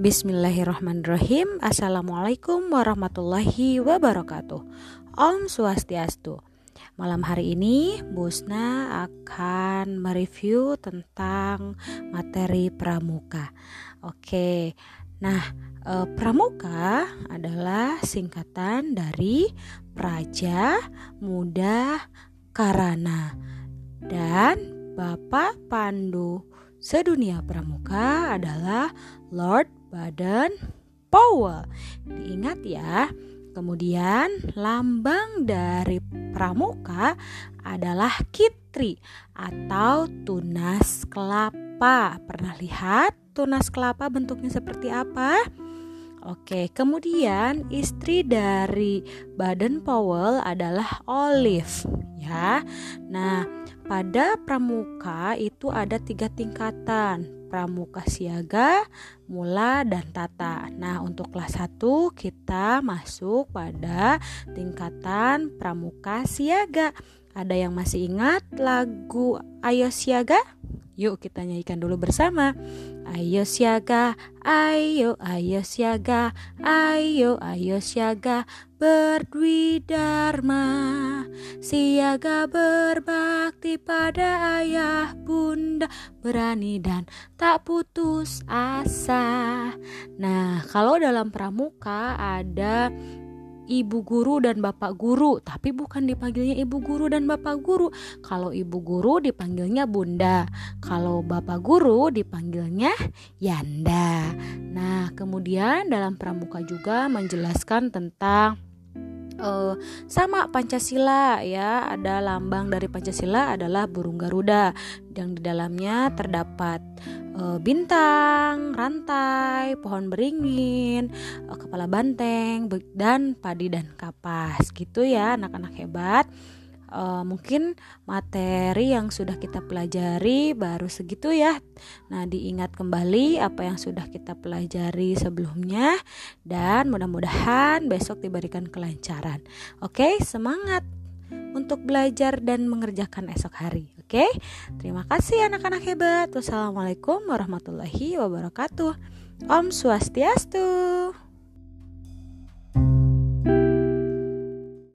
Bismillahirrahmanirrahim. Assalamualaikum warahmatullahi wabarakatuh. Om Swastiastu. Malam hari ini Busna akan mereview tentang materi pramuka. Oke, nah eh, pramuka adalah singkatan dari Praja Muda Karana Dan Bapak Pandu. Sedunia pramuka adalah Lord badan Powell. Diingat ya. Kemudian lambang dari pramuka adalah kitri atau tunas kelapa. Pernah lihat tunas kelapa bentuknya seperti apa? Oke, kemudian istri dari Baden Powell adalah Olive ya. Nah, pada pramuka itu ada tiga tingkatan pramuka siaga, mula, dan tata. Nah, untuk kelas 1 kita masuk pada tingkatan pramuka siaga. Ada yang masih ingat lagu Ayo Siaga? Yuk kita nyanyikan dulu bersama. Ayo siaga, ayo, ayo siaga, ayo, ayo siaga, berdwi dharma, siaga berbakti pada ayah bunda, berani dan tak putus asa. Nah, kalau dalam pramuka ada ibu guru dan bapak guru, tapi bukan dipanggilnya ibu guru dan bapak guru. Kalau ibu guru dipanggilnya bunda, kalau bapak guru dipanggilnya yanda. Nah, kemudian dalam pramuka juga menjelaskan tentang uh, sama Pancasila ya. Ada lambang dari Pancasila adalah burung garuda. Yang di dalamnya terdapat uh, bintang, rantai, pohon beringin, uh, kepala banteng, dan padi dan kapas. Gitu ya anak-anak hebat. Uh, mungkin materi yang sudah kita pelajari baru segitu ya. Nah, diingat kembali apa yang sudah kita pelajari sebelumnya dan mudah-mudahan besok diberikan kelancaran. Oke, semangat untuk belajar dan mengerjakan esok hari. Oke, terima kasih anak-anak hebat. Wassalamualaikum warahmatullahi wabarakatuh. Om Swastiastu.